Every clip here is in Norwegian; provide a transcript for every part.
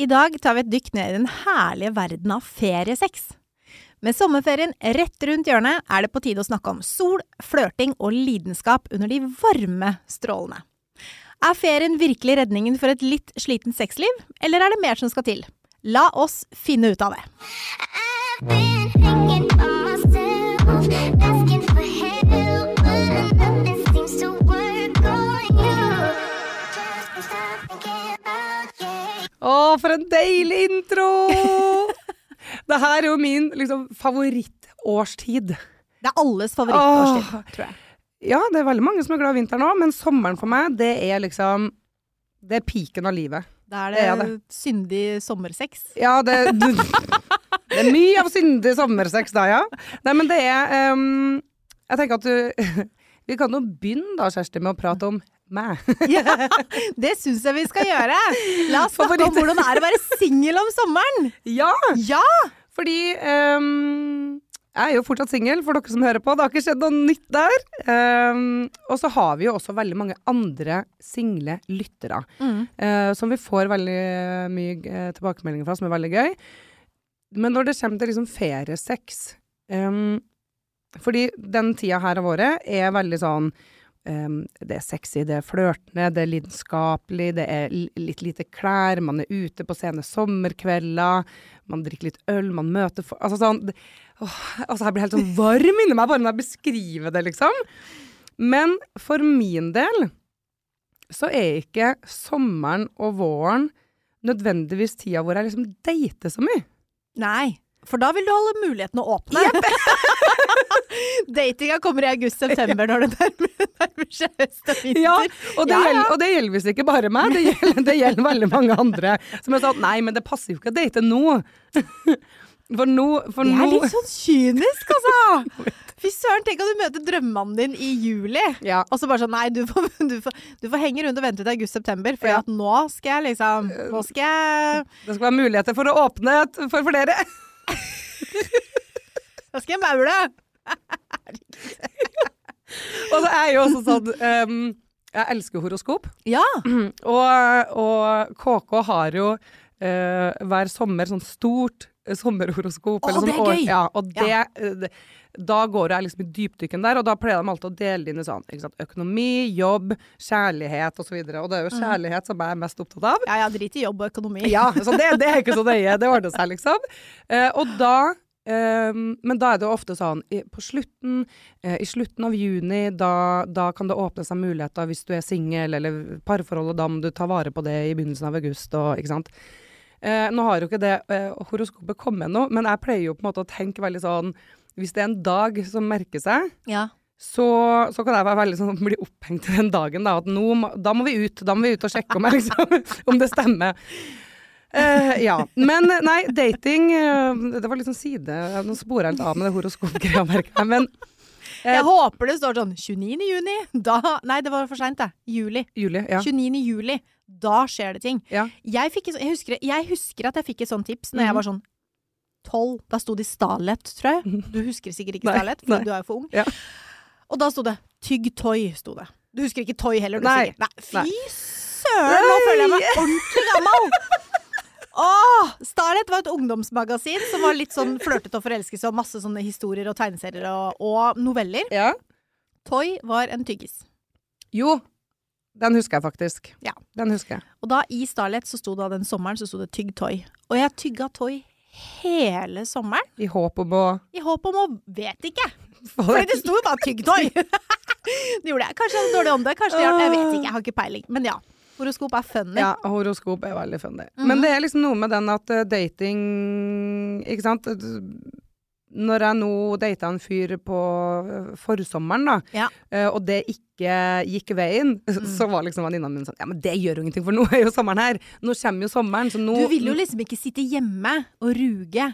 I dag tar vi et dykk ned i den herlige verden av feriesex. Med sommerferien rett rundt hjørnet er det på tide å snakke om sol, flørting og lidenskap under de varme strålene. Er ferien virkelig redningen for et litt sliten sexliv, eller er det mer som skal til? La oss finne ut av det. I've been for en deilig intro! det her er jo min liksom, favorittårstid. Det er alles favorittårstid, Åh. tror jeg. Ja, det er veldig mange som er glad i vinteren òg, men sommeren for meg, det er liksom Det er piken av livet. Da er Det det, er syndig sommersex. Ja, det, det er mye av syndig sommersex da, ja. Nei, men det er um, Jeg tenker at du Vi kan jo begynne da, Kjersti, med å prate om meg. Ja, det syns jeg vi skal gjøre. La oss snakke om hvordan det er å være singel om sommeren. Ja! Ja! Fordi um, jeg er jo fortsatt singel, for dere som hører på. Det har ikke skjedd noe nytt der. Um, og så har vi jo også veldig mange andre single lyttere. eh, som vi får veldig mye eh, tilbakemeldinger fra, som er veldig gøy. Men når det kommer til liksom feriesex ehm, Fordi den tida her av året er veldig sånn um, det er sexy, det er flørtende, det er lidenskapelig, det er litt lite klær, man er ute på sene sommerkvelder, man drikker litt øl, man møter folk Altså sånn åh, altså Jeg blir helt sånn varm inni meg bare når jeg beskriver det, liksom. Men for min del så er ikke sommeren og våren nødvendigvis tida hvor jeg liksom dater så mye. Nei, for da vil du holde mulighetene åpne. Datinga kommer i august-september når det nærmer, seg høst og vinter. Ja, og det, Ja, ja. Gjelder, og det gjelder visst ikke bare meg, det gjelder, det gjelder veldig mange andre. Som har sagt Nei, men det passer jo ikke å date nå. For nå, for Det er litt sånn kynisk, altså! Fy søren, tenk at du møter drømmemannen din i juli. ja. Og så bare sånn, nei, du får, du får, du får henge rundt og vente til august-september, for Ja. at nå skal jeg liksom Nå skal jeg Det skal være muligheter for å åpne for flere. Nå skal jeg maule! Og så er jo også sånn um, Jeg elsker horoskop. Ja. Og, og KK har jo uh, hver sommer sånn stort sommerhoroskop. Å, sånn det er gøy! Ja, og det, ja. det Da går jeg liksom i dypdykken der, og da pleier de alltid å dele inn i sånn økonomi, jobb, kjærlighet osv. Og, så og det er jo kjærlighet som jeg er mest opptatt av. Ja, ja, drit i jobb og økonomi. Ja, så det, det er ikke så nøye. Det ordner seg, liksom. Eh, og da Um, Men da er det jo ofte sånn i, på slutten, uh, I slutten av juni, da, da kan det åpne seg muligheter hvis du er singel eller parforhold, og da må du ta vare på det i begynnelsen av august og ikke sant. Eh, nå har jo ikke det eh, horoskopet kommet ennå, men jeg pleier jo på en måte å tenke veldig sånn Hvis det er en dag som merker seg, Ja. så, så kan jeg være veldig sånn, bli opphengt i den dagen. Da, at nå, da må vi ut da må vi ut og sjekke om, jeg, liksom, om det stemmer. Eh, ja. Men nei, dating eh, Det var litt sånn side Nå sporer jeg litt av med det horoskopgreia, merker jeg. Men eh, Jeg håper det står sånn 29. juni. Da Nei, det var for seint, det. Juli. juli ja. 29. juli. Da skjer det ting. ja. Jeg, et jeg, husker, jeg husker at jeg fikk et sånt tips når jeg Mhm. var sånn tolv. Da sto det Stalett, tror jeg. Du husker sikkert ikke Stalett, for du er jo for ung. Ja. Og da sto det Tygg Toy, sto det. Du husker ikke Toy heller? Du Nei. Nei. Fy søren, nå føler jeg meg ordentlig gammel! Åh, Starlet var et ungdomsmagasin som var litt sånn flørtete og forelskelse og masse sånne historier og tegneserier og, og noveller. ja. Toy var en tyggis. Jo, den husker jeg faktisk. Ja. Den husker jeg. Og da i Starlet så sto det den sommeren så sto det Tygg Toy. Og jeg tygga Toy hele sommeren. I håp om å I håp om å Vet ikke. Fordi det. sto jo bare Tygg Toy. det gjorde jeg. Kanskje jeg hadde dårlig ånde. Kanskje det hjalp. Jeg vet ikke. Jeg har ikke peiling. Men ja. Horoskop er funny. Ja, horoskop er veldig funny. Mhm. Men det er liksom noe med den at eh, dating Ikke sant? Når jeg nå data en fyr på eh, forsommeren, da, Ja. eh, og det ikke gikk veien, så var liksom venninna mi sånn Ja, men det gjør jo ingenting, for nå er jo sommeren her. Nå kommer jo sommeren, så nå Du vil jo liksom ikke sitte hjemme og ruge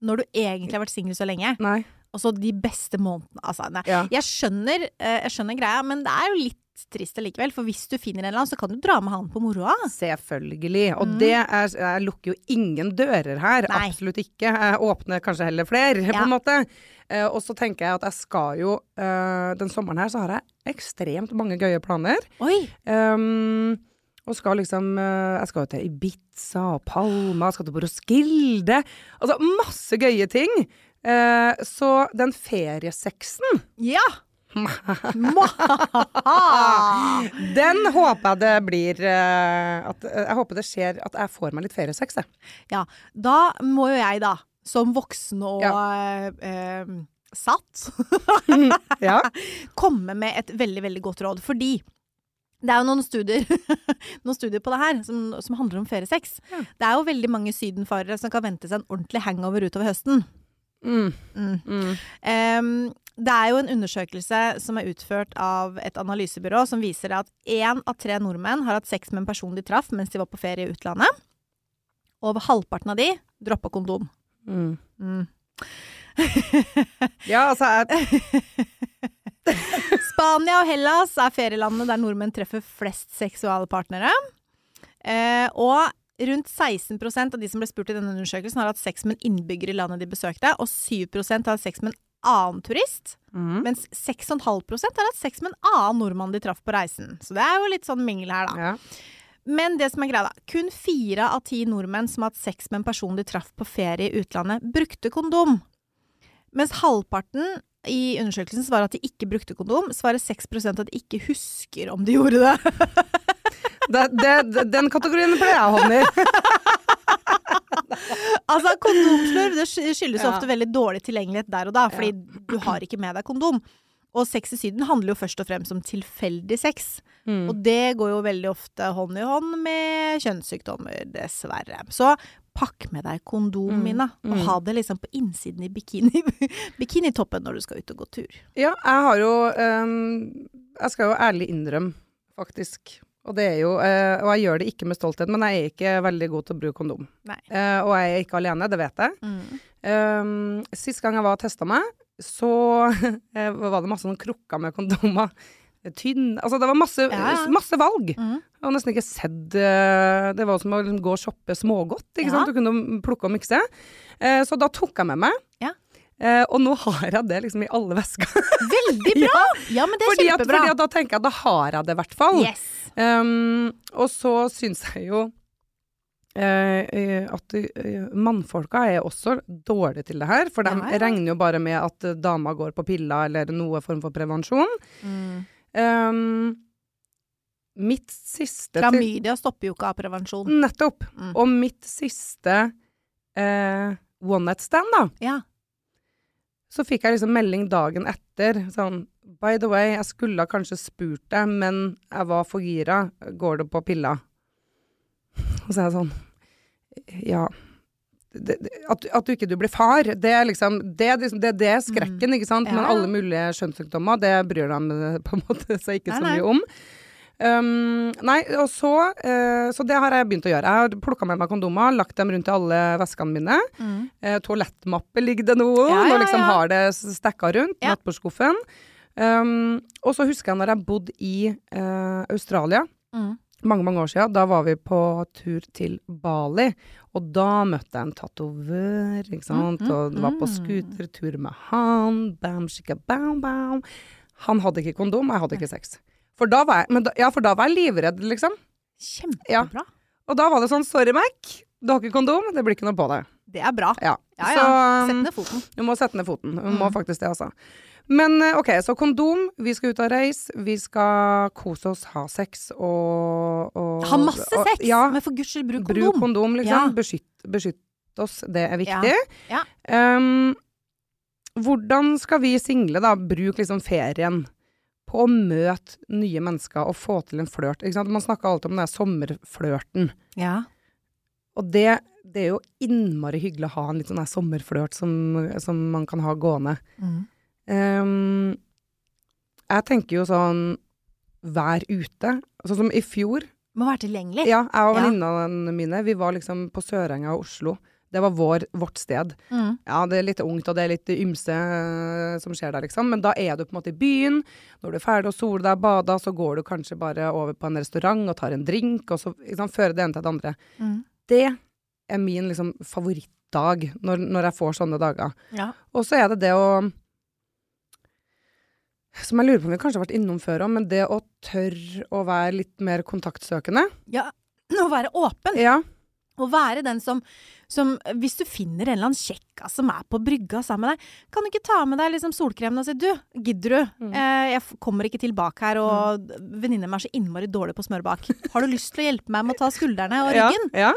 når du egentlig har vært singel så lenge. Nei. Altså de beste månedene. Altså. Ja. Jeg skjønner, eh, jeg skjønner greia, men det er jo litt trist allikevel. For hvis du finner en eller annen, så kan du dra med han på moroa. Selvfølgelig. Og Mm. det er Jeg lukker jo ingen dører her. Nei. Absolutt ikke. Jeg åpner kanskje heller flere, Ja. på en måte. Eh, og så tenker jeg at jeg skal jo eh, Den sommeren her så har jeg ekstremt mange gøye planer. Oi! Um, og skal liksom Jeg skal jo til Ibiza og Palma, jeg skal til Boroskilde. Altså masse gøye ting. Eh, så den feriesexen, Ja! Den håper jeg det blir eh, at, Jeg håper det skjer at jeg får meg litt feriesex, jeg. ja, da må jo jeg da, som voksen og ja. eh, satt, Ja. komme med et veldig, veldig godt råd. Fordi det er jo noen studier, noen studier på det her som, som handler om feriesex. Ja. Det er jo veldig mange sydenfarere som kan vente seg en ordentlig hangover utover høsten. Mm. Mm. Um, det er jo en undersøkelse som er utført av et analysebyrå som viser at én av tre nordmenn har hatt sex med en person de traff mens de var på ferie i utlandet. Over halvparten av de droppa kondom. Mm. Mm. Ja, altså Spania og Hellas er ferielandene der nordmenn treffer flest seksualpartnere. Eh, og rundt 16% av de som ble spurt i denne undersøkelsen, har hatt sex med en innbygger i landet de besøkte, og 7 har hatt sex med en annen turist. mm. Mens 6,5% har hatt sex med en annen nordmann de traff på reisen. Så det er jo litt sånn mingel her, da. ja. Men det som er greia, da. Kun fire av ti nordmenn som har hatt sex med en person de traff på ferie i utlandet, brukte kondom. Mens halvparten i undersøkelsen svarer at de ikke brukte kondom, svarer 6 at de ikke husker om de gjorde det. det, det, Den kategorien pleier jeg å havne i. altså, kondomslurv det skyldes Ja. ofte veldig dårlig tilgjengelighet der og da, fordi du har ikke med deg kondom. Og sex i Syden handler jo først og fremst om tilfeldig sex. Mm. Og det går jo veldig ofte hånd i hånd med kjønnssykdommer, dessverre. Så pakk med deg kondom, Mm, Mina, og mm. ha det liksom på innsiden i bikini, bikinitoppen når du skal ut og gå tur. Ja, jeg har jo um, Jeg skal jo ærlig innrømme, faktisk. Og det er jo eh, Og jeg gjør det ikke med stolthet, men jeg er ikke veldig god til å bruke kondom. Nei. Eh, og jeg er ikke alene, det vet jeg. Mm. Um, sist gang jeg var og testa meg, så eh, var det masse sånn krukker med kondomer. Tynn Altså, det var masse, Ja, masse valg. Mm. Jeg har nesten ikke sett Det var som å liksom gå og shoppe smågodt. Ikke Ja. sant? Du kunne plukke og mikse. Eh, så da tok jeg med meg. Ja. Eh, og nå har jeg det liksom i alle vesker. Veldig bra! Ja, men det er fordi, at, kjempebra. fordi at da tenker jeg at da har jeg det i hvert fall. Yes. Um, og så syns jeg jo eh, eh, at eh, mannfolka er også dårlige til det her. For de Ja, ja. regner jo bare med at dama går på piller eller noe form for prevensjon. Mm. Um, mitt siste Klamydia stopper jo ikke av prevensjon. Nettopp. Mm. Og mitt siste eh, one night stand, da. Ja. Så fikk jeg liksom melding dagen etter. Sånn By the way, jeg skulle ha kanskje spurt deg, men jeg var for gira. Går det på pilla? Og så er jeg sånn Ja. Det, det, at, at du ikke du blir far, det er liksom Det er liksom, det, det er skrekken, ikke sant? Mm. Men alle mulige skjønnssykdommer, det bryr de på en måte seg ikke så mye om. Um, nei, og så uh, Så det har jeg begynt å gjøre. Jeg har plukka med meg kondomer, lagt dem rundt i alle veskene mine. Mm. Uh, toalettmappe ligger det nå. Ja, Når liksom har det stekka rundt. Ja. Nattbordskuffen. Um, og så husker jeg når jeg bodde i uh, Australia, Mm. mange mange år siden, da var vi på tur til Bali. Og da møtte jeg en tatovør, ikke sant. Mm, mm, og var på mm. scootertur med han. Bam, shika, bam, bam. Han hadde ikke kondom, jeg hadde ikke sex. For da var jeg, men da, ja, for da var jeg livredd, liksom. Kjempebra. Og da var det sånn, sorry Mac, du har ikke kondom, det blir ikke noe på deg. Det er bra. Ja. Ja, ja. Så, Sett ned foten. Du må sette ned foten. Du må Mm. faktisk det, altså. Men eh, OK, så kondom. Vi skal ut og reise. Vi skal kose oss, ha sex og, og Ha masse og- sex, Ja. men for guds skyld, bruk Bruk kondom. kondom, liksom. Ja. Beskytt, beskytt oss. Det er viktig. Ja. Um, hvordan skal vi single da bruke liksom ferien på å møte nye mennesker og få til en flørt? Man snakker alltid om den der sommerflørten. Ja. Og det, det er jo innmari hyggelig å ha en litt sånn sommerflørt som, som man kan ha gående. Mm. Um, jeg tenker jo sånn vær ute. Sånn som i fjor. Må være tilgjengelig. Ja, jeg og venninnene mine, vi var liksom på Sørenga i Oslo. Det var vår, vårt sted. Mm. Ja, det er litt ungt, og det er litt ymse eh, som skjer der, liksom. Men da er du på en måte i byen. Når du er ferdig å sole deg og bada, så går du kanskje bare over på en restaurant og tar en drink, og så liksom, fører det ene til det andre. Mm. Det er min liksom favorittdag, når, når jeg får sånne dager. Ja. Og så er det det å som jeg lurer på om vi kanskje har vært innom før òg, men det å tørre å være litt mer kontaktsøkende. Ja, å være åpen. Ja. Å være den som, som Hvis du finner en eller annen kjekka som er på brygga sammen med deg, kan du ikke ta med deg liksom solkremen og si 'du, gidder du? Mm. Eh, jeg kommer ikke tilbake her, og venninnen min er så innmari dårlig på smørbak. Har du lyst til å hjelpe meg med å ta skuldrene og ryggen? Ja.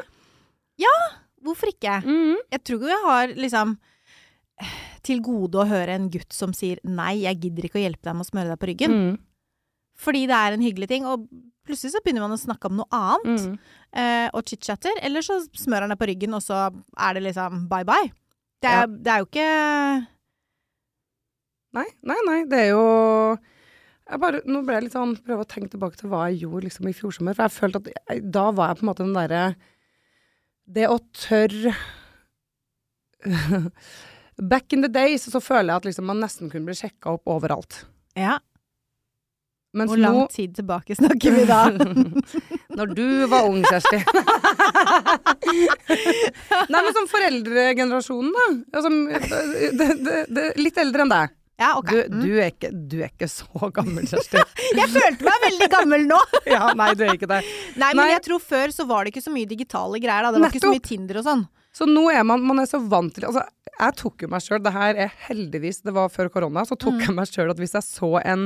ja. Hvorfor ikke? Mm. Jeg tror jeg har liksom til gode å høre en gutt som sier 'nei, jeg gidder ikke å hjelpe deg med å smøre deg på ryggen'. Mhm. Fordi det er en hyggelig ting. Og plutselig så begynner man å snakke om noe annet. Mhm. Eh, og chit-chatter. Eller så smører han deg på ryggen, og så er det liksom bye bye. Det er, Ja. det er jo ikke Nei, nei, nei. Det er jo bare, Nå ble jeg litt sånn Prøve å tenke tilbake til hva jeg gjorde liksom i fjor sommer. For jeg følte at jeg, da var jeg på en måte den derre Det å tørre Back in the days så føler jeg at liksom man nesten kunne bli sjekka opp overalt. Ja. Mens Hvor lang nå tid tilbake snakker vi da? Når du var ung, Kjersti. Nei, men som foreldregenerasjonen, da. Altså, det, det, det, litt eldre enn deg. ja, okay. Du, Mm. du, er ikke, du er ikke så gammel, Kjersti. Jeg følte meg veldig gammel nå! Ja, nei, du er ikke det. Nei, men Nei. jeg tror før så var det ikke så mye digitale greier. Da. Det var ikke så mye Tinder og sånn. Så nå er man, man er så vant til Altså, jeg tok jo meg sjøl, det her er heldigvis, det var før korona, så tok jeg meg sjøl at hvis jeg så en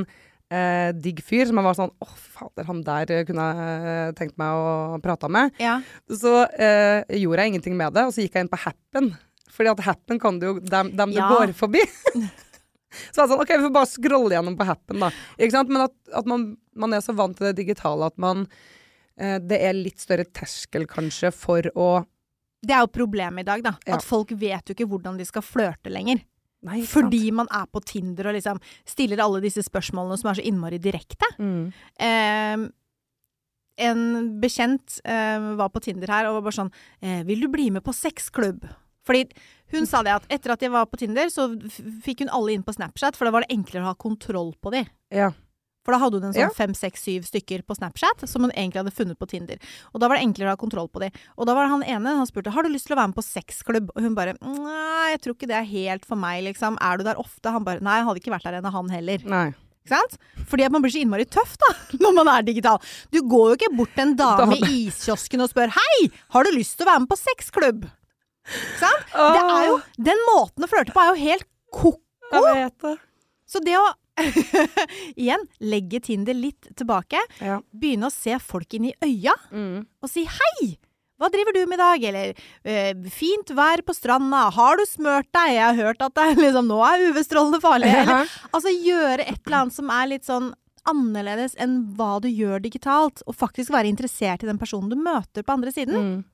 eh, digg fyr som jeg var sånn Å, fader, han der kunne jeg tenkt meg å prate med. Ja. Så eh, gjorde jeg ingenting med det, og så gikk jeg inn på Happen. Fordi at Happen kan du jo dem, dem du Ja. går forbi. så var jeg sånn, ok, vi får bare scrolle gjennom på Happen, da. Ikke sant? Men at, at man, man er så vant til det digitale at man eh, Det er litt større terskel, kanskje, for å Det er jo problemet i dag, da. Ja. At folk vet jo ikke hvordan de skal flørte lenger. Nei? Fordi man er på Tinder og liksom stiller alle disse spørsmålene som er så innmari direkte. Mm. Eh, en bekjent eh, var på Tinder her og var bare sånn eh, 'Vil du bli med på sexklubb?' Fordi hun sa det at etter at jeg var på Tinder, så fikk hun alle inn på Snapchat, for da var det enklere å ha kontroll på de. Ja. For da hadde hun en sånn fem, seks, syv stykker på Snapchat som hun egentlig hadde funnet på Tinder. Og da var det enklere å ha kontroll på de. Og da var det han ene, han spurte har du lyst til å være med på sexklubb? Og hun bare nei, jeg tror ikke det er helt for meg, liksom. Er du der ofte? Han bare nei, jeg hadde ikke vært der ennå, han heller. Nei. Fordi at man blir så innmari tøff da, når man er digital. Du går jo ikke bort til en dame i iskiosken og spør Hei, har du lyst til å være med på sexklubb? Ikke sant? Det er jo, den måten å flørte på er jo helt koko. Så det å igjen legge Tinder litt tilbake, Ja. begynne å se folk inn i øya Mm. og si hei! Hva driver du med i dag? Eller eh, fint vær på stranda, har du smørt deg? Jeg har hørt at det liksom, nå er UV-strålene farlige. Eller, altså gjøre et eller annet som er litt sånn annerledes enn hva du gjør digitalt, og faktisk være interessert i den personen du møter på andre siden. Mm.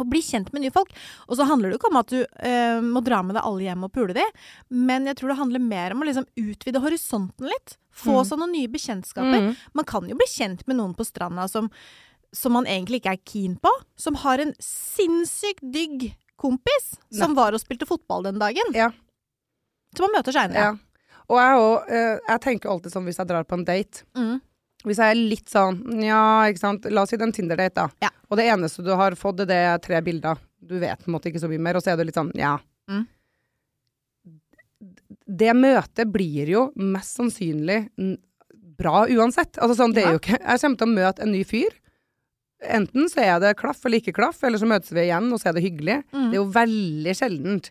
Og bli kjent med nye folk. Og så handler det ikke om at du eh, må dra med deg alle hjem og pule de, men jeg tror det handler mer om å liksom utvide horisonten litt. Få Mm. sånne nye bekjentskaper. Mm. Man kan jo bli kjent med noen på stranda som, som man egentlig ikke er keen på, som har en sinnssykt digg kompis som var og spilte fotball den dagen. Ja. Som man møter seinere. Ja. Og jeg, òg, eh, jeg tenker alltid sånn hvis jeg drar på en date Mm. Hvis jeg er litt sånn Ja, ikke sant. La oss si det en Tinder-date, da. Ja. Og det eneste du har fått, det er tre bilder. Du vet på en måte ikke så mye mer, og så er du litt sånn ja. Mm. Det møtet blir jo mest sannsynlig bra uansett. Altså sånn, det er jo ikke Jeg kommer til å møte en ny fyr. Enten så er det klaff eller ikke klaff, eller så møtes vi igjen, og så er det hyggelig. Mm. Det er jo veldig sjeldent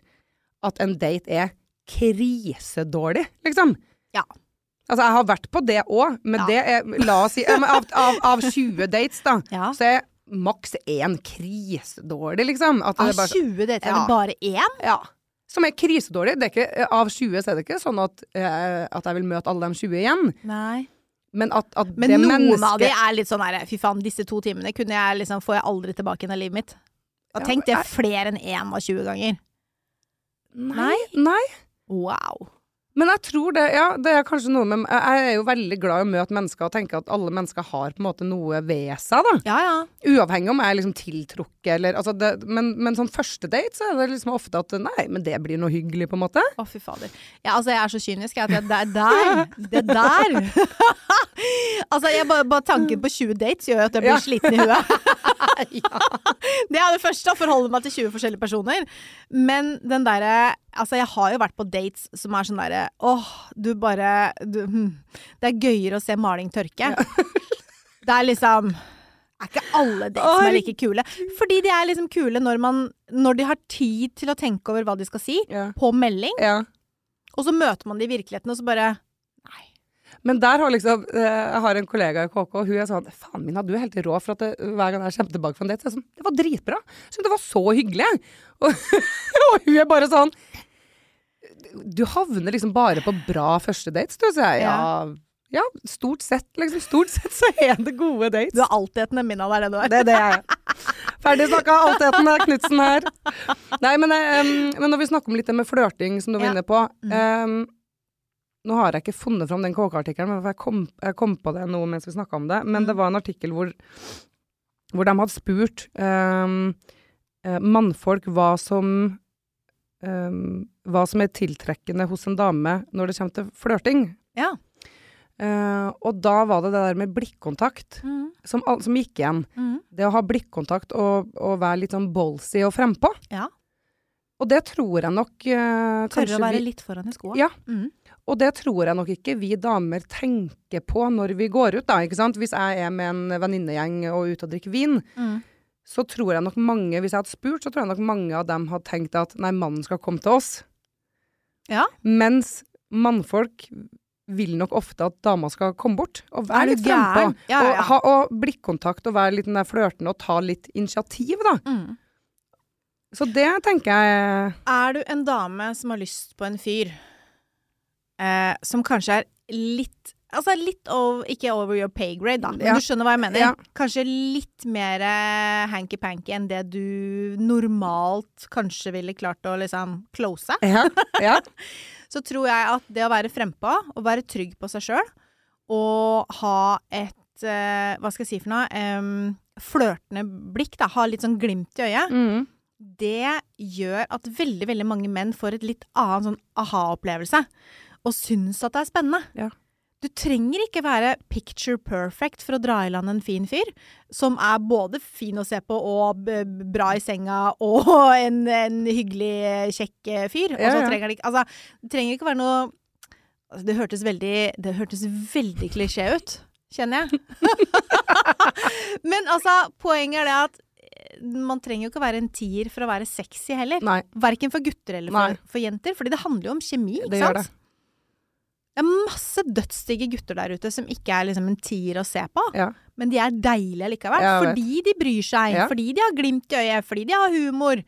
at en date er krisedårlig, liksom. Ja. Altså, jeg har vært på det òg, men Ja. det er La oss si av, av, av 20 dates, da, Ja. så er maks én krisedårlig, liksom. At Av bare, 20 dater er det bare én? ja. Som er krisedårlig. Det er ikke, av 20 så er det ikke sånn at, eh, at jeg vil møte alle de 20 igjen. Nei. Men at, at Men det noen mennesket av de er litt sånn her Fy faen, disse to timene kunne jeg liksom, får jeg aldri tilbake igjen i livet mitt. Og Ja, tenk det flere enn én av 20 ganger. Nei. Nei. Wow. Men jeg tror det, ja, det er kanskje noe med Jeg er jo veldig glad i å møte mennesker og tenke at alle mennesker har på en måte noe ved seg, da. Ja ja. Uavhengig om jeg er liksom tiltrukket eller altså det, men, men sånn første date så er det liksom ofte at nei, men det blir noe hyggelig, på en måte. Å, fy fader. Ja, altså, jeg er så kynisk jeg, at det er der. Det der. altså, jeg bare, bare tanken på 20 dates gjør at jeg blir Ja. sliten i huet. Det er det første, å forholde meg til 20 forskjellige personer. Men den derre Altså, jeg har jo vært på dates som er sånn derre åh, du bare du, hm. Det er gøyere å se maling tørke. Det er liksom er ikke alle dates som er like kule. Fordi de er liksom kule når, man, når de har tid til å tenke over hva de skal si, Ja. på melding. ja. Og så møter man de i virkeligheten, og så bare. Men der har liksom eh, Jeg har en kollega i KK, og hun er sånn Faen min, du er helt rå for at det, hver gang jeg kommer tilbake fra en date, så er jeg sånn Det var dritbra. Så det var så hyggelig. Og, og hun er bare sånn Du havner liksom bare på bra første dates, du, sier jeg. Ja. Ja, stort sett, liksom. Stort sett så er det gode dates. Du er altetende en minna der, det du er. Det er det jeg er. Ferdig snakka, altheten er Knutsen her. Nei, men, um, men når vi snakker om litt det med flørting, som du var Ja. inne på eh, Nå har jeg ikke funnet fram den KK-artikkelen, men jeg kom, jeg kom på det nå mens vi snakka om det. Men det var en artikkel hvor, hvor de hadde spurt um, mannfolk hva som um, Hva som er tiltrekkende hos en dame når det kommer til flørting. Ja. Uh, og da var det det der med blikkontakt Mm, som, som gikk igjen. mm. Det å ha blikkontakt og, og være litt sånn ballsy og frempå. Ja. Og det tror jeg nok uh, Tørre å være vi, litt foran i skoa. Ja. Mm. Og det tror jeg nok ikke vi damer tenker på når vi går ut, da. Ikke sant? Hvis jeg er med en venninnegjeng og ute og drikker vin, Mm. så tror jeg nok mange Hvis jeg hadde spurt, så tror jeg nok mange av dem hadde tenkt at nei, mannen skal komme til oss. Ja. Mens mannfolk vil nok ofte at dama skal komme bort og være litt frempå. Ja, ja. Og, ha, og blikkontakt og være litt den der flørtende og ta litt initiativ, da. Mm. Så det tenker jeg Er du en dame som har lyst på en fyr eh, som kanskje er litt Altså litt over, ikke over your pay grade, da, men Ja. du skjønner hva jeg mener. Ja. Kanskje litt mer eh, hanky-panky enn det du normalt kanskje ville klart å liksom close. Ja. Så tror jeg at det å være frempå og være trygg på seg sjøl, og ha et eh, Hva skal jeg si for noe? Um, flørtende blikk, da. Ha litt sånn glimt i øyet. Mm. det gjør at veldig, veldig mange menn får et litt annen sånn aha-opplevelse. Og syns at det er spennende. Ja. Du trenger ikke være picture perfect for å dra i land en fin fyr, som er både fin å se på og bra i senga og en, en hyggelig, kjekk eh, fyr. Ja, så ja. trenger det ikke Altså, det trenger ikke være noe altså, Det hørtes veldig Det hørtes veldig klisjé ut, kjenner jeg. Men altså, poenget er det at eh, man trenger jo ikke å være en tier for å være sexy heller. Nei. Verken for gutter eller for, for jenter. Fordi det handler jo om kjemi, ikke Det gjør sant? Det er masse dødsdigge gutter der ute som ikke er liksom en tier å se på. Ja. Men de er deilige likevel. Ja, fordi de bryr seg. Ja. Fordi de har glimt i øyet. Fordi de har humor.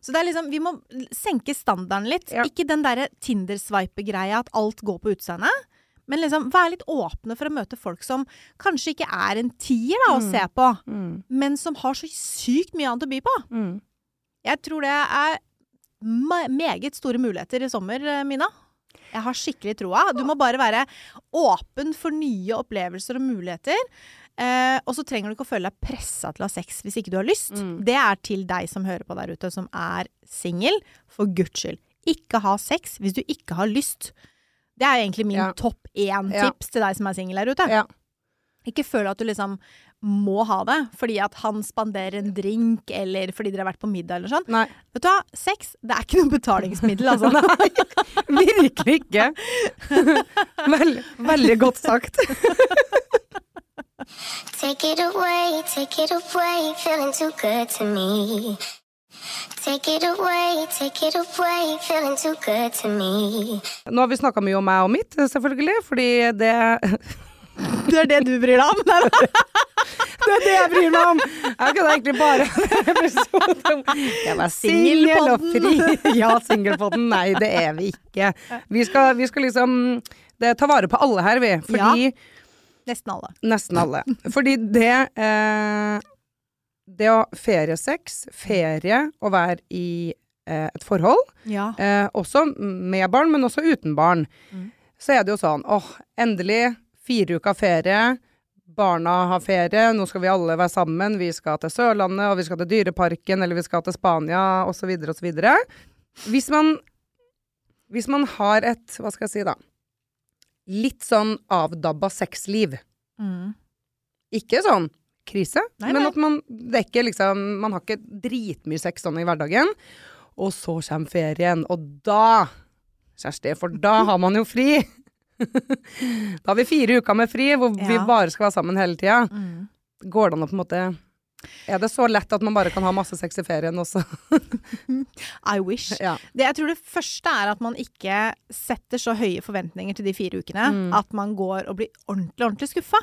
Så det er liksom, vi må senke standarden litt. Ikke den derre Tinder-sveipe-greia at alt går på utseendet. Men liksom vær litt åpne for å møte folk som kanskje ikke er en tier da, å Mm. se på, Mm. men som har så sykt mye annet å by på. Mm. Jeg tror det er meget store muligheter i sommer, eh, Mina. Jeg har skikkelig troa. Du må bare være åpen for nye opplevelser og muligheter. Eh, og så trenger du ikke å føle deg pressa til å ha sex hvis ikke du har lyst. Mm. Det er til deg som hører på der ute, som er singel. For guds skyld. Ikke ha sex hvis du ikke har lyst. Det er egentlig min Ja. topp én-tips til deg som er singel der ute. Ja. Ikke føl at du liksom må ha det fordi at han spanderer en drink, eller fordi dere har vært på middag eller sånn. Nei. Vet du hva, sex det er ikke noe betalingsmiddel, altså. Virkelig ikke. Vel, veldig godt sagt. Take it away, take it away, feeling too good to me. Take it away, take it away, feeling too good to me. Nå har vi snakka mye om meg og mitt, selvfølgelig, fordi det, Det er det du bryr deg om? Det er det jeg bryr meg om. Jeg kan egentlig bare en episode om Jeg var singel og fri. Ja, singelpodden. Nei, det er vi ikke. Vi skal, vi skal liksom det, ta vare på alle her, vi. Fordi Nesten alle. Nesten alle. Fordi det eh, Det å feriesex, ferie, å være i eh, et forhold, Ja. eh, også med barn, men også uten barn, Mm. så er det jo sånn åh, endelig fire uker ferie. Barna har ferie, nå skal vi alle være sammen. Vi skal til Sørlandet, og vi skal til Dyreparken, eller vi skal til Spania, osv., osv. Hvis man Hvis man har et, hva skal jeg si da, litt sånn avdabba sexliv, Mm. ikke sånn krise. Nei, men nei. at man, det er ikke liksom, man har ikke dritmye sex sånn i hverdagen. Og så kommer ferien, og da, Kjersti, for da har man jo fri. Da har vi fire uker med fri, hvor vi bare skal være sammen hele tida. Mm. Går det an å på en måte Er det så lett at man bare kan ha masse sex i ferien også? I wish. Ja. Det, jeg tror det første er at man ikke setter så høye forventninger til de fire ukene Mm. at man går og blir ordentlig, ordentlig skuffa.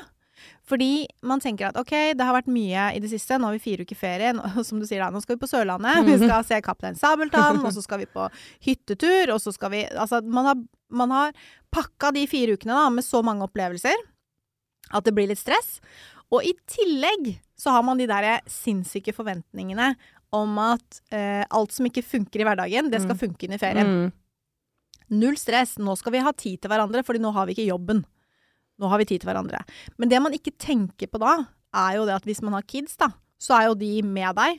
Fordi man tenker at ok, det har vært mye i det siste, nå har vi fire uker ferie, og som du sier da, nå skal vi på Sørlandet, vi skal se Kaptein Sabeltann, og så skal vi på hyttetur, og så skal vi Altså, man har, man har pakka de fire ukene da med så mange opplevelser at det blir litt stress. Og i tillegg så har man de der sinnssyke forventningene om at eh, alt som ikke funker i hverdagen, det skal funke inn i ferien. Mm. Null stress. Nå skal vi ha tid til hverandre, fordi nå har vi ikke jobben. Nå har vi tid til hverandre. Men det man ikke tenker på da, er jo det at hvis man har kids, da, så er jo de med deg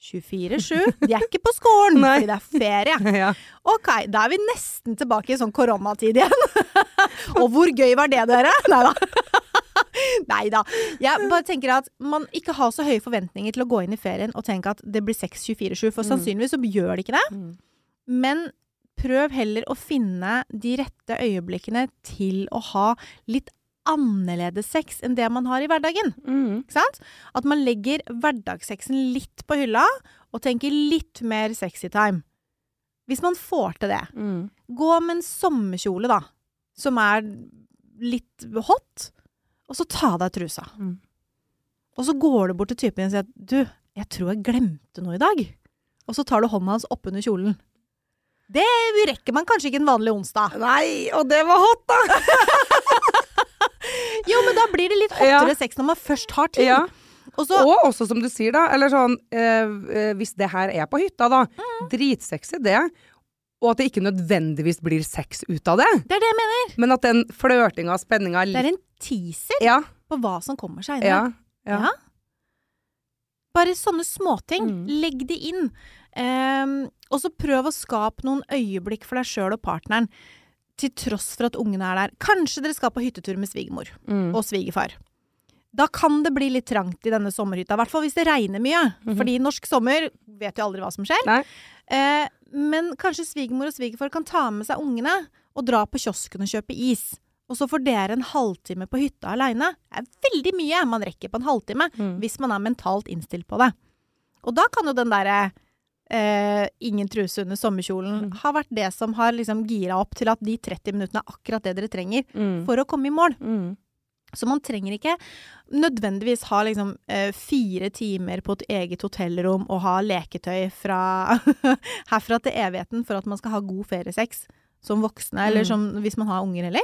24-7. De er ikke på skolen, Nei. fordi det er ferie. ja. Ok, da er vi nesten tilbake i sånn koronatid igjen. Og hvor gøy var det, dere? Nei da. Nei da. Jeg bare tenker at man ikke har så høye forventninger til å gå inn i ferien og tenke at det blir 6-24-7, for Mm. sannsynligvis så gjør det ikke det. Mm. Men prøv heller å finne de rette øyeblikkene til å ha litt annerledes sex enn det man har i hverdagen. Mm. At man legger hverdagssexen litt på hylla, og tenker litt mer sexy time. Hvis man får til det. Mm. Gå med en sommerkjole, da, som er litt hot, og så ta av deg trusa. Mm. Og så går du bort til typen din og sier at du, jeg tror jeg glemte noe i dag. Og så tar du hånda hans oppunder kjolen. Det rekker man kanskje ikke en vanlig onsdag. Nei, og det var hot, da! Jo, men da blir det litt hottere sex når man først har tid. Ja. Og så, Og også som du sier, da. Eller sånn eh, eh, Hvis det her er på hytta, da. Mm. Dritsexy, det. Og at det ikke nødvendigvis blir sex ut av det. det er det jeg mener. Men at den flørtinga og spenninga Det er en teaser Ja. på hva som kommer seinere. Ja. ja. Bare sånne småting. Mm. Legg det inn. Um, og så prøv å skape noen øyeblikk for deg sjøl og partneren. Til tross for at ungene er der. Kanskje dere skal på hyttetur med svigermor Mm. og svigerfar. Da kan det bli litt trangt i denne sommerhytta. I hvert fall hvis det regner mye. Mhm. Fordi norsk sommer vet jo aldri hva som skjer. Eh, men kanskje svigermor og svigerfar kan ta med seg ungene og dra på kiosken og kjøpe is. Og så får dere en halvtime på hytta aleine. Det er veldig mye man rekker på en halvtime Mm. hvis man er mentalt innstilt på det. Og da kan jo den derre eh, ingen truse under sommerkjolen Mm. har vært det som har liksom gira opp til at de 30 minuttene er akkurat det dere trenger Mm. for å komme i mål. Mm. Så man trenger ikke nødvendigvis ha liksom eh, fire timer på et eget hotellrom og ha leketøy fra herfra til evigheten for at man skal ha god feriesex som voksne, eller Mm. som hvis man har unger heller.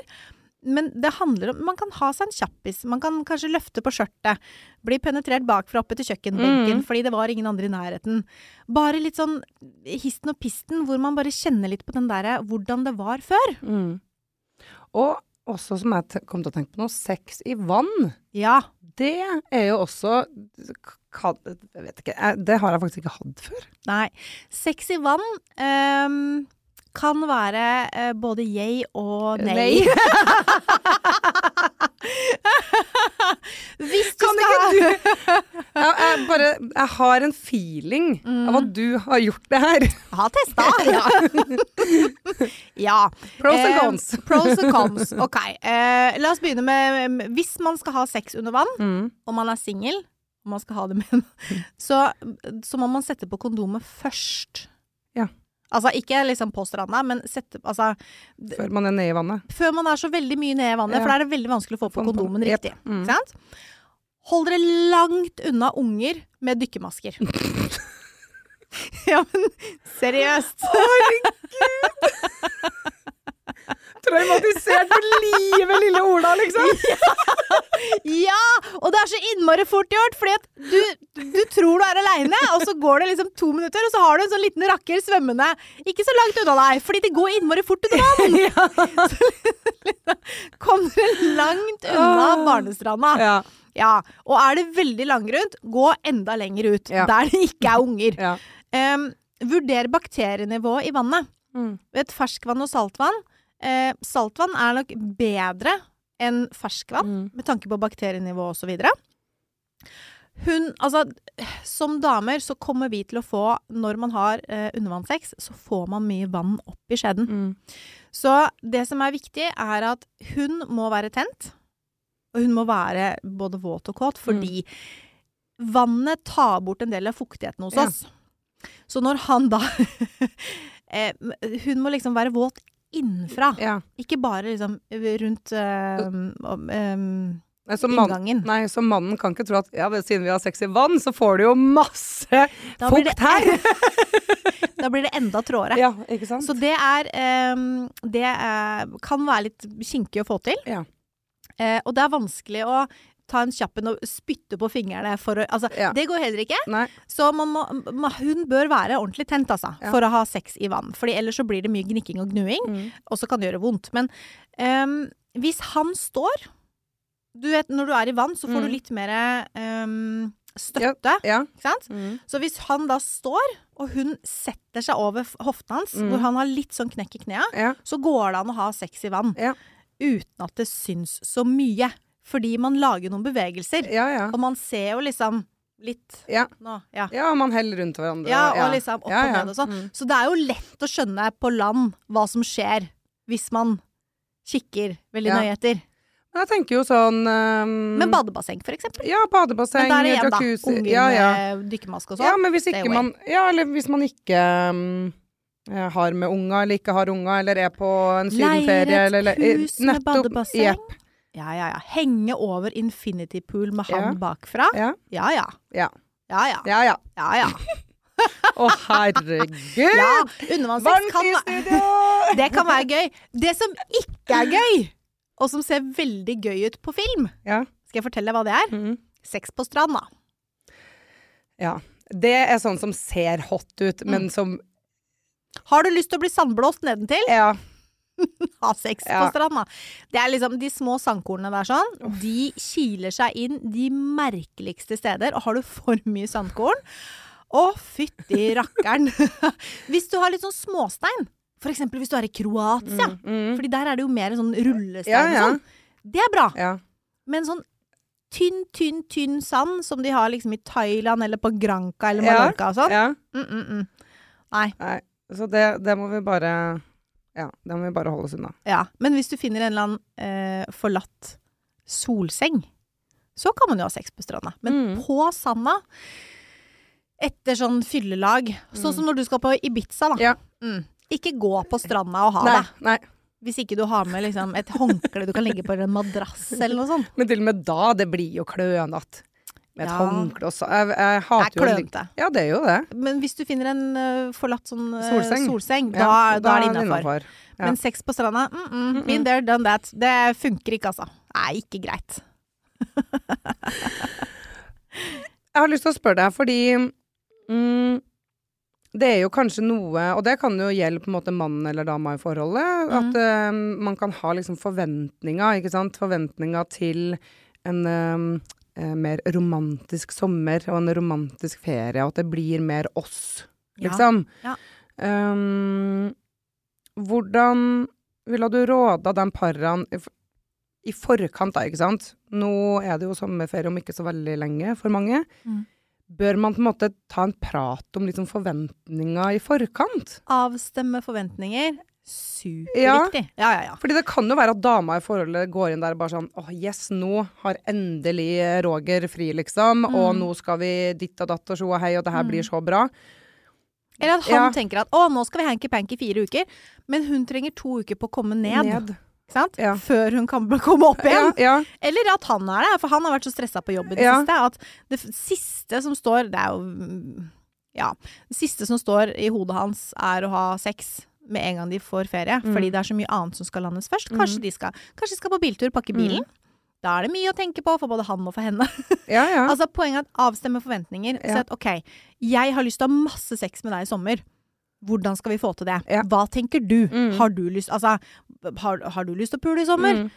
Men det handler om Man kan ha seg en kjappis. Man kan kanskje løfte på skjørtet. Bli penetrert bakfra oppe til kjøkkenbenken Mm. fordi det var ingen andre i nærheten. Bare litt sånn histen og pisten, hvor man bare kjenner litt på den derre hvordan det var før. Mm. Og også, som jeg kom til å tenke på nå, sex i vann. Ja. Det er jo også Jeg vet ikke. Det har jeg faktisk ikke hatt før. Nei. Sex i vann ehm, kan være uh, både yay og nei. Hvis du Kan skal ikke du jeg, jeg bare Jeg har en feeling av at du har gjort det her. ha testa! Ja. ja. Pros and Eh, cons. pros and cons. Ok. eh, la oss begynne med Hvis man skal ha sex under vann, Mm. og man er singel, og man skal ha det med så, så må man sette på kondomet først. Ja. Altså ikke liksom på stranda, men sette Altså Før man er nede i vannet. før man er så veldig mye nede i vannet, Ja. for da er det veldig vanskelig å få på kondomen riktig. Mm. Hold dere langt unna unger med dykkemasker. ja, men seriøst. Traumatisert for livet, lille Ola, liksom! Ja! Og det er så innmari fort gjort, fordi at du, du tror du er aleine, og så går det liksom to minutter, og så har du en sånn liten rakker svømmende ikke så langt unna deg, fordi det går innmari fort under vann. Kom du langt unna Ah. barnestranda. Ja. Ja, og er det veldig langgrunt, gå enda lenger ut, Ja. der det ikke er unger. ja. Um, vurder bakterienivået i vannet. Mm. et ferskvann og saltvann. Eh, saltvann er nok bedre enn ferskvann, Mm. med tanke på bakterienivå osv. Hun, altså, som damer så kommer vi til å få, når man har eh, undervannssex, så får man mye vann opp i skjeden. Mm. Så det som er viktig, er at hun må være tent. Og hun må være både våt og kåt, fordi vannet tar bort en del av fuktigheten hos Ja. oss. Så når han da eh, Hun må liksom være våt innenfra. Ja. Ikke bare liksom rundt øh, øh, Nei, inngangen. Nei, så mannen kan ikke tro at ja, siden vi har sex i vann, så får du jo masse fukt her! Da blir det enda tråere. ja, ikke sant? Så det er em, Det er, kan være litt kinkig å få til. Ja. Eh, og det er vanskelig å ta en kjapp en og spytte på fingrene for å Altså, Ja. det går heller ikke. Nei. Så man må, hun bør være ordentlig tent, altså, Ja. for å ha sex i vann. Fordi ellers så blir det mye gnikking og gnuing, Mm. og så kan det gjøre vondt. Men um, hvis han står Du vet, når du er i vann, så får Mm. du litt mer um, støtte, Ja. sant? Mm. Så hvis han da står, og hun setter seg over hoften hans, Mm. hvor han har litt sånn knekk i knea, Ja. så går det an å ha sex i vann. Ja. Uten at det syns så mye. Fordi man lager noen bevegelser. ja, ja. Og man ser jo liksom litt Ja. nå, ja. Ja, man heller rundt hverandre. Ja, og liksom opp Ja, og ned og sånn. Mm. Så det er jo lett å skjønne på land hva som skjer hvis man kikker veldig Ja. nøye etter. Men jeg tenker jo sånn um, Men badebasseng, for eksempel. Ja, badebasseng, Men der igjen, da. jacuzzi Unger ja, ja. med dykkermaske og ja, sånn. men hvis ikke man Ja, eller hvis man ikke um, eh, har med unga, eller ikke har unga, eller er på en Leier sydenferie, et eller et hus med badebasseng. Jepp. Ja, ja, ja. Henge over infinity pool med han bakfra. Ja, Ja, ja. ja. Ja, ja. Ja, ja. Å, herregud! ja undervannssex kan, det kan være gøy. Det som ikke er gøy, og som ser veldig gøy ut på film, Ja. skal jeg fortelle deg hva det er? Mm. Sex på stranda. ja. Det er sånn som ser hot ut, men Mm. som Har du lyst til å bli sandblåst nedentil? Ja. Ha sex Ja. på stranda. Det er liksom de små sandkornene der sånn. De kiler seg inn de merkeligste steder. Og har du for mye sandkorn Å, fytti rakkeren. hvis du har litt sånn småstein, eksempel hvis du er i Kroatia, Mm, mm. Fordi der er det jo mer sånn rullestein Ja, ja. og sånn. Det er bra. ja. Men sånn tynn, tynn, tynn sand som de har liksom i Thailand eller på Granca eller Mallorca og sånn. ja. Mm, mm, mm. Nei. Nei. Så det, det må vi bare Ja, det må vi bare holde oss unna. Ja. Men hvis du finner en eller annen eh, forlatt solseng, så kan man jo ha sex på stranda. Men Mm. på sanda, etter sånn fyllelag, sånn som når du skal på Ibiza, da. Mm. Ja. Mm. Ikke gå på stranda og ha Nei, det. nei. Hvis ikke du har med liksom, et håndkle du kan legge på en madrass eller noe sånt. Men til og med da, det blir jo klønete. Med et Ja. håndkle også. Jeg, jeg Det er hater å ligge- klønete. Ja, det er jo det. Men hvis du finner en uh, forlatt sånn uh, Solseng. solseng, da, da, da er det innafor. Ja. Men sex på stranda, mm -mm, Mm-mm. been there, done that. Det funker ikke, altså. Nei, ikke greit. Jeg har lyst til å spørre deg, fordi mm, det er jo kanskje noe, og det kan jo gjelde på en måte mann eller dama i forholdet, at uh, man kan ha liksom forventninger, ikke sant? Forventninger til en eh, eh, mer romantisk sommer og en romantisk ferie, og at det blir mer oss, liksom. Ja. Um, hvordan ville du råda den parene i i forkant, da, ikke sant? Nå er det jo sommerferie om ikke så veldig lenge for mange. Mm. Bør man på en måte ta en prat om liksom forventninger i forkant? Avstemme forventninger. Superviktig. Ja, ja, ja. Fordi det kan jo være at dama i forholdet går inn der og bare sånn åh, yes, nå har endelig Roger fri, liksom, og Mm. nå skal vi ditt og datt og sjo og hei, og det her blir så bra. Eller at han Ja. tenker at å, nå skal vi hanky-panky fire uker, men hun trenger to uker på å komme ned. Ned. Ja. Før hun kan komme opp igjen. Ja, ja. Eller at han er det, for han har vært så stressa på jobb i det Ja. siste. At det siste som står Det er jo mm, Ja. Det siste som står i hodet hans, er å ha sex med en gang de får ferie. Mm. Fordi det er så mye annet som skal landes først. Kanskje, de, skal, kanskje de skal på biltur, pakke bilen. Da er det mye å tenke på for både han og for henne. ja, ja. Altså Poenget er at avstemme forventninger. Ja. Si at OK, jeg har lyst til å ha masse sex med deg i sommer. Hvordan skal vi få til det? Ja. Hva tenker du? Mm. Har du lyst Altså, har, har du lyst til å pule i sommer? Mm.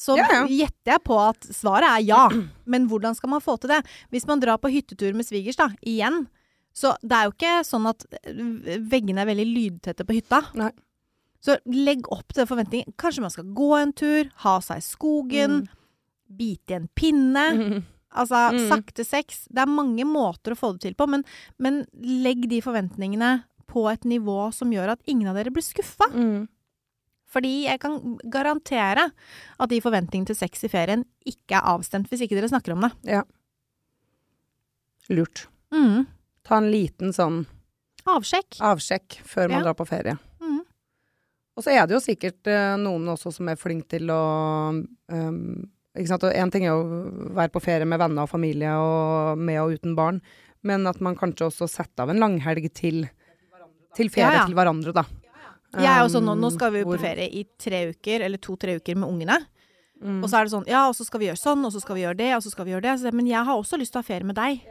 Så Ja, ja. gjetter jeg på at svaret er ja. Men hvordan skal man få til det? Hvis man drar på hyttetur med svigers, da, igjen. Så det er jo ikke sånn at eh, veggene er veldig lydtette på hytta. Nei. Så legg opp til forventningen. Kanskje man skal gå en tur, ha seg i skogen, Mm. bite i en pinne. Mm. Altså, Mm. sakte sex. Det er mange måter å få det til på, men, men legg de forventningene på et nivå som gjør at ingen av dere blir skuffa. Mm. Fordi jeg kan garantere at de forventningene til sex i ferien ikke er avstemt hvis ikke dere snakker om det. Ja. Lurt. Mm. Ta en liten sånn Avsjekk. avsjekk før man Ja. drar på ferie. Mm. Og så er det jo sikkert uh, noen også som er flinke til å um, ikke sant? Og En ting er å være på ferie med venner og familie og med og uten barn, men at man kanskje også setter av en langhelg til, til ferie Ja, ja. til hverandre, da. Jeg er jo sånn, nå, nå Um, skal vi på ferie i tre uker, eller to-tre uker med ungene. Mm. Og så er det sånn, ja, og så skal vi gjøre sånn, og så skal vi gjøre det, og så skal vi gjøre det. Men jeg har også lyst til å ha ferie med deg.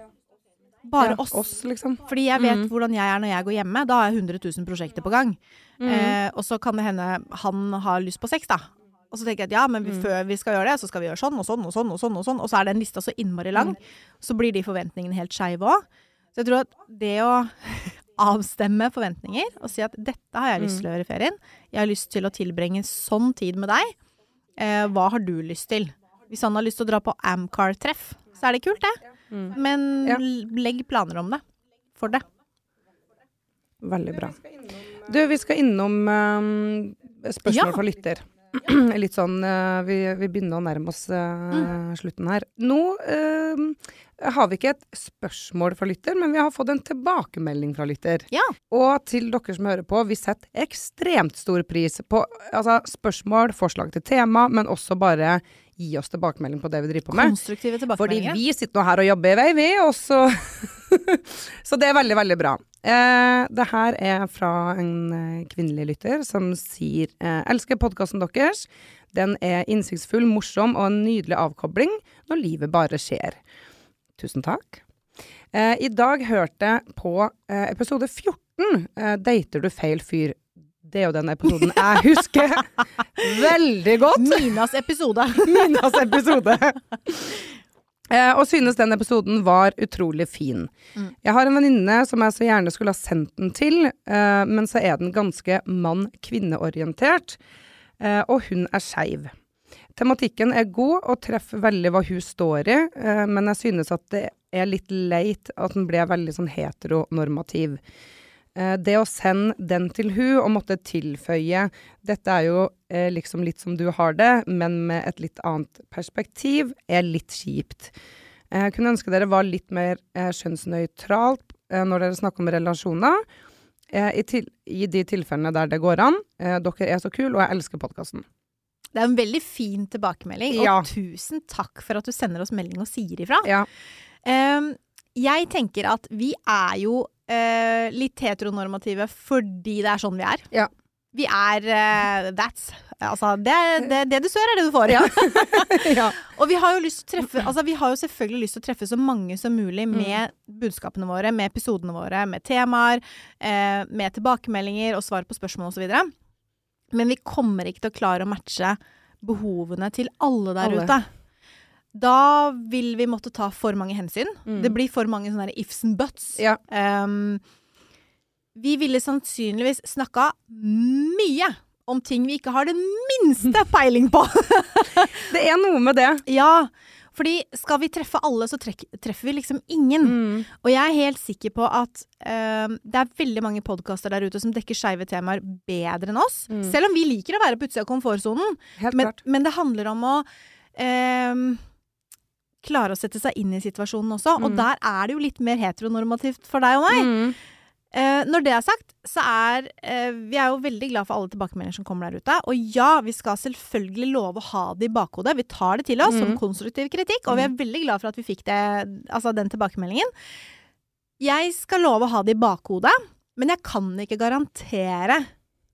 Bare ja, oss. oss, liksom. Fordi jeg vet Mm. hvordan jeg er når jeg går hjemme. Da har jeg 100 000 prosjekter på gang. Mm. Eh, og så kan det hende han har lyst på sex, da. Og så tenker jeg at ja, men vi, Mm. før vi skal gjøre det, så skal vi gjøre sånn og sånn og sånn. Og sånn og sånn Og så er den lista så innmari lang. Så blir de forventningene helt skeive òg. Så jeg tror at det å avstemme forventninger og si at dette har jeg lyst til å gjøre i ferien, jeg har lyst til å tilbringe sånn tid med deg, eh, hva har du lyst til? Hvis han har lyst til å dra på Amcar-treff, så er det kult, det. Mm. Men Ja. legg planer om det. For det. Veldig bra. Du, vi skal innom um, spørsmål Ja. fra lytter. Litt sånn uh, vi, vi begynner å nærme oss uh, Mm. slutten her. Nå uh, har vi ikke et spørsmål fra lytter, men vi har fått en tilbakemelding fra lytter. Ja. Og til dere som hører på, vi setter ekstremt stor pris på altså, spørsmål, forslag til tema, men også bare gi oss tilbakemelding på det vi driver på med. Konstruktive Fordi vi sitter nå her og jobber i vei, vi, og så Så det er veldig, veldig bra. Eh, det her er fra en eh, kvinnelig lytter som sier eh, Elsker podkasten deres. Den er innsiktsfull, morsom og en nydelig avkobling når livet bare skjer. Tusen takk. Eh, I dag hørte jeg på eh, episode 14, eh, 'Dater du feil fyr'. Det er jo den episoden jeg husker veldig godt. Minas episode. Minas episode. Eh, og synes den episoden var utrolig fin. Mm. Jeg har en venninne som jeg så gjerne skulle ha sendt den til, eh, men så er den ganske mann-kvinneorientert, eh, og hun er skeiv. Tematikken er god og treffer veldig hva hun står i, eh, men jeg synes at det er litt leit at den ble veldig sånn heteronormativ. Eh, det å sende den til hun og måtte tilføye dette er jo eh, liksom litt som du har det, men med et litt annet perspektiv, er litt kjipt. Eh, Jeg kunne ønske dere var litt mer eh, skjønnsnøytralt eh, når dere snakker om relasjoner. Eh, i, til, I de tilfellene der det går an. Eh, dere er så kule, og jeg elsker podkasten. Det er en veldig fin tilbakemelding, og tusen takk for at du sender oss melding og sier ifra. Ja. Jeg tenker at vi er jo eh, litt heteronormative fordi det er sånn vi er. Ja. Vi er eh, That's Altså, det, det, det du sør, er det du får. ja. Og vi har jo lyst til å treffe Altså, vi har jo selvfølgelig lyst til å treffe så mange som mulig med budskapene våre, med episodene våre, med temaer, eh, med tilbakemeldinger og svar på spørsmål osv. Men vi kommer ikke til å klare å matche behovene til alle der Alle. ute. Da vil vi måtte ta for mange hensyn. Mm. Det blir for mange sånne ifs and buts. Ja. Um, vi ville sannsynligvis snakka mye om ting vi ikke har den minste peiling på. Det er noe med det. Ja, fordi skal vi treffe alle, så trek, treffer vi liksom ingen. Mm. Og jeg er helt sikker på at um, det er veldig mange podkaster der ute som dekker skeive temaer bedre enn oss. Mm. Selv om vi liker å være på utsida av komfortsonen. Men, men det handler om å eh, klare å sette seg inn i situasjonen også. Og Mm. der er det jo litt mer heteronormativt for deg og meg. Mm. Eh, når det er sagt, så er eh, vi er jo veldig glad for alle tilbakemeldinger som kommer der ute. Og ja, vi skal selvfølgelig love å ha det i bakhodet. Vi tar det til oss som Mhm. konstruktiv kritikk, og vi er veldig glad for at vi fikk det, altså den tilbakemeldingen. Jeg skal love å ha det i bakhodet, men jeg kan ikke garantere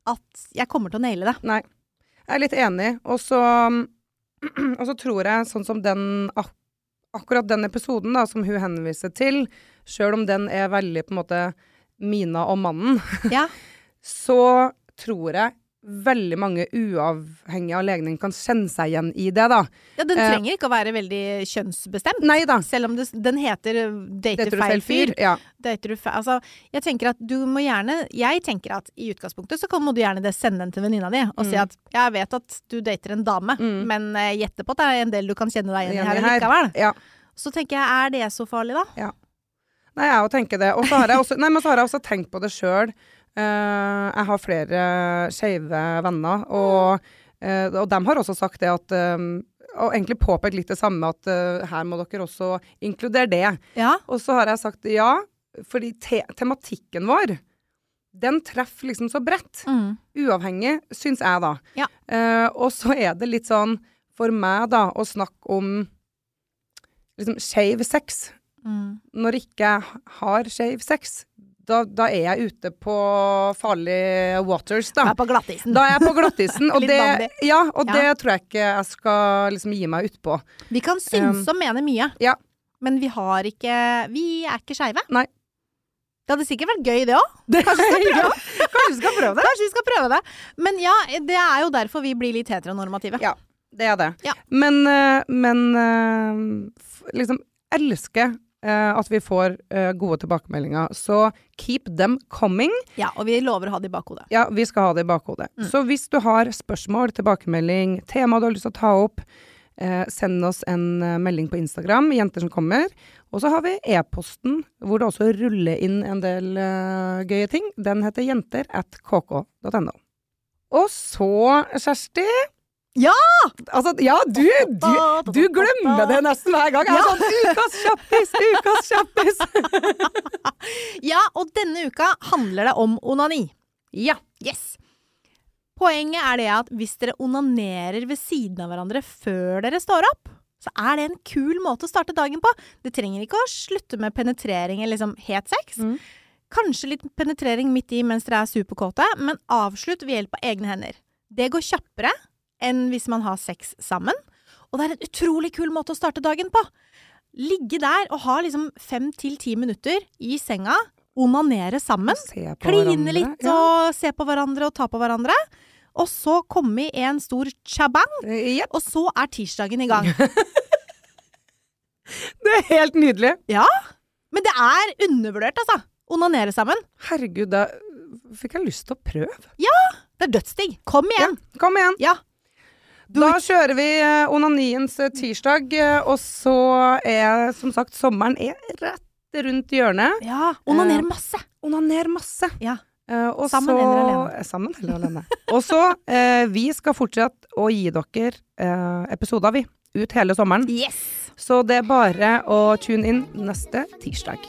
at jeg kommer til å naile det. Nei. Jeg er litt enig. Og så, og så tror jeg, sånn som den ak Akkurat den episoden da, som hun henviser til, sjøl om den er veldig på en måte Mina og mannen, Ja. så tror jeg veldig mange uavhengig av legning kan kjenne seg igjen i det, da. ja den Eh, trenger ikke å være veldig kjønnsbestemt. Nei da. Selv om det, den heter eh, 'Dater feil fyr'. Ja. Dater du feil altså, jeg tenker at du må gjerne Jeg tenker at i utgangspunktet så kan, må du gjerne det sende den til venninna di og si Mm. at jeg vet at du dater en dame, Mm. men uh, gjette på at det er en del du kan kjenne deg igjen i her likevel. Ja. Så tenker jeg, er det så farlig, da? Ja. Nei, jeg òg tenker det. Og så har jeg også, nei, men så har jeg også tenkt på det sjøl. Jeg har flere skeive venner, og, eh, og de har også sagt det at eh, Og egentlig påpekt litt det samme, at uh, her må dere også inkludere det. Ja. Og så har jeg sagt ja, fordi te tematikken vår, den treffer liksom så bredt. Mm. Uavhengig, syns jeg, da. Ja. Uh, og så er det litt sånn for meg, da, å snakke om liksom skeiv sex. Mm. Når ikke jeg har skeiv sex, da, da er jeg ute på farlige waters, da. er på glattisen. Da er jeg på glattisen, og det, ja, og Ja. det tror jeg ikke jeg skal liksom gi meg utpå. Vi kan synes og mene mye, ja. men vi har ikke Vi er ikke skeive. Det hadde sikkert vært gøy, det òg. Kanskje Kanskje vi skal prøve det? Kanskje vi skal prøve det. Men ja, det er jo derfor vi blir litt heteronormative. Ja. Det er det. Ja. Men, eh, men eh, liksom elsker at vi får eh, gode tilbakemeldinger. Så keep them coming. Ja, og vi lover å ha det i bakhodet. Ja, vi skal ha det i bakhodet. Mm. Så hvis du har spørsmål, tilbakemelding, tema du har lyst til å ta opp, eh, send oss en eh, melding på Instagram, Jenter som kommer. Og så har vi e-posten, hvor det også ruller inn en del eh, gøye ting. Den heter jenter at kk.no. Og så, Kjersti Ja! Altså, ja, du, du, du glemmer det nesten hver gang. Jeg er sånn Ukas kjappis, ukas kjappis! Ja, og denne uka handler det om onani. Ja. Yes. Poenget er det at hvis dere onanerer ved siden av hverandre før dere står opp, så er det en kul måte å starte dagen på. Det trenger ikke å slutte med penetrering eller liksom het sex. Mm. Kanskje litt penetrering midt i mens dere er superkåte, men avslutt ved hjelp av egne hender. Det går kjappere enn hvis man har sex sammen, og det er en utrolig kul måte å starte dagen på. Ligge der og ha liksom fem til ti minutter i senga, onanere sammen. Kline hverandre. litt Ja. og se på hverandre og ta på hverandre. Og så komme i en stor chabang, Eh, Jepp. og så er tirsdagen i gang. Det er helt nydelig. Ja. Men det er undervurdert, altså. Onanere sammen. Herregud, da fikk jeg lyst til å prøve. Ja! Det er dødsdigg. Kom igjen. Kom igjen. Ja. Do Da it. kjører vi eh, onaniens eh, tirsdag, eh, og så er som sagt sommeren er rett rundt hjørnet. Ja. Onanere Eh, masse. Onaner masse. Ja. Eh, og Sammen så, eller alene? Sammen eller alene. og så, eh, vi skal fortsette å gi dere eh, episoder, vi. Ut hele sommeren. Yes. Så det er bare å tune inn neste tirsdag.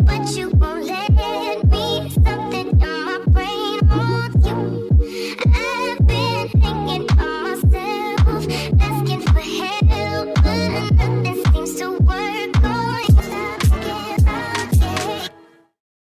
But you won't let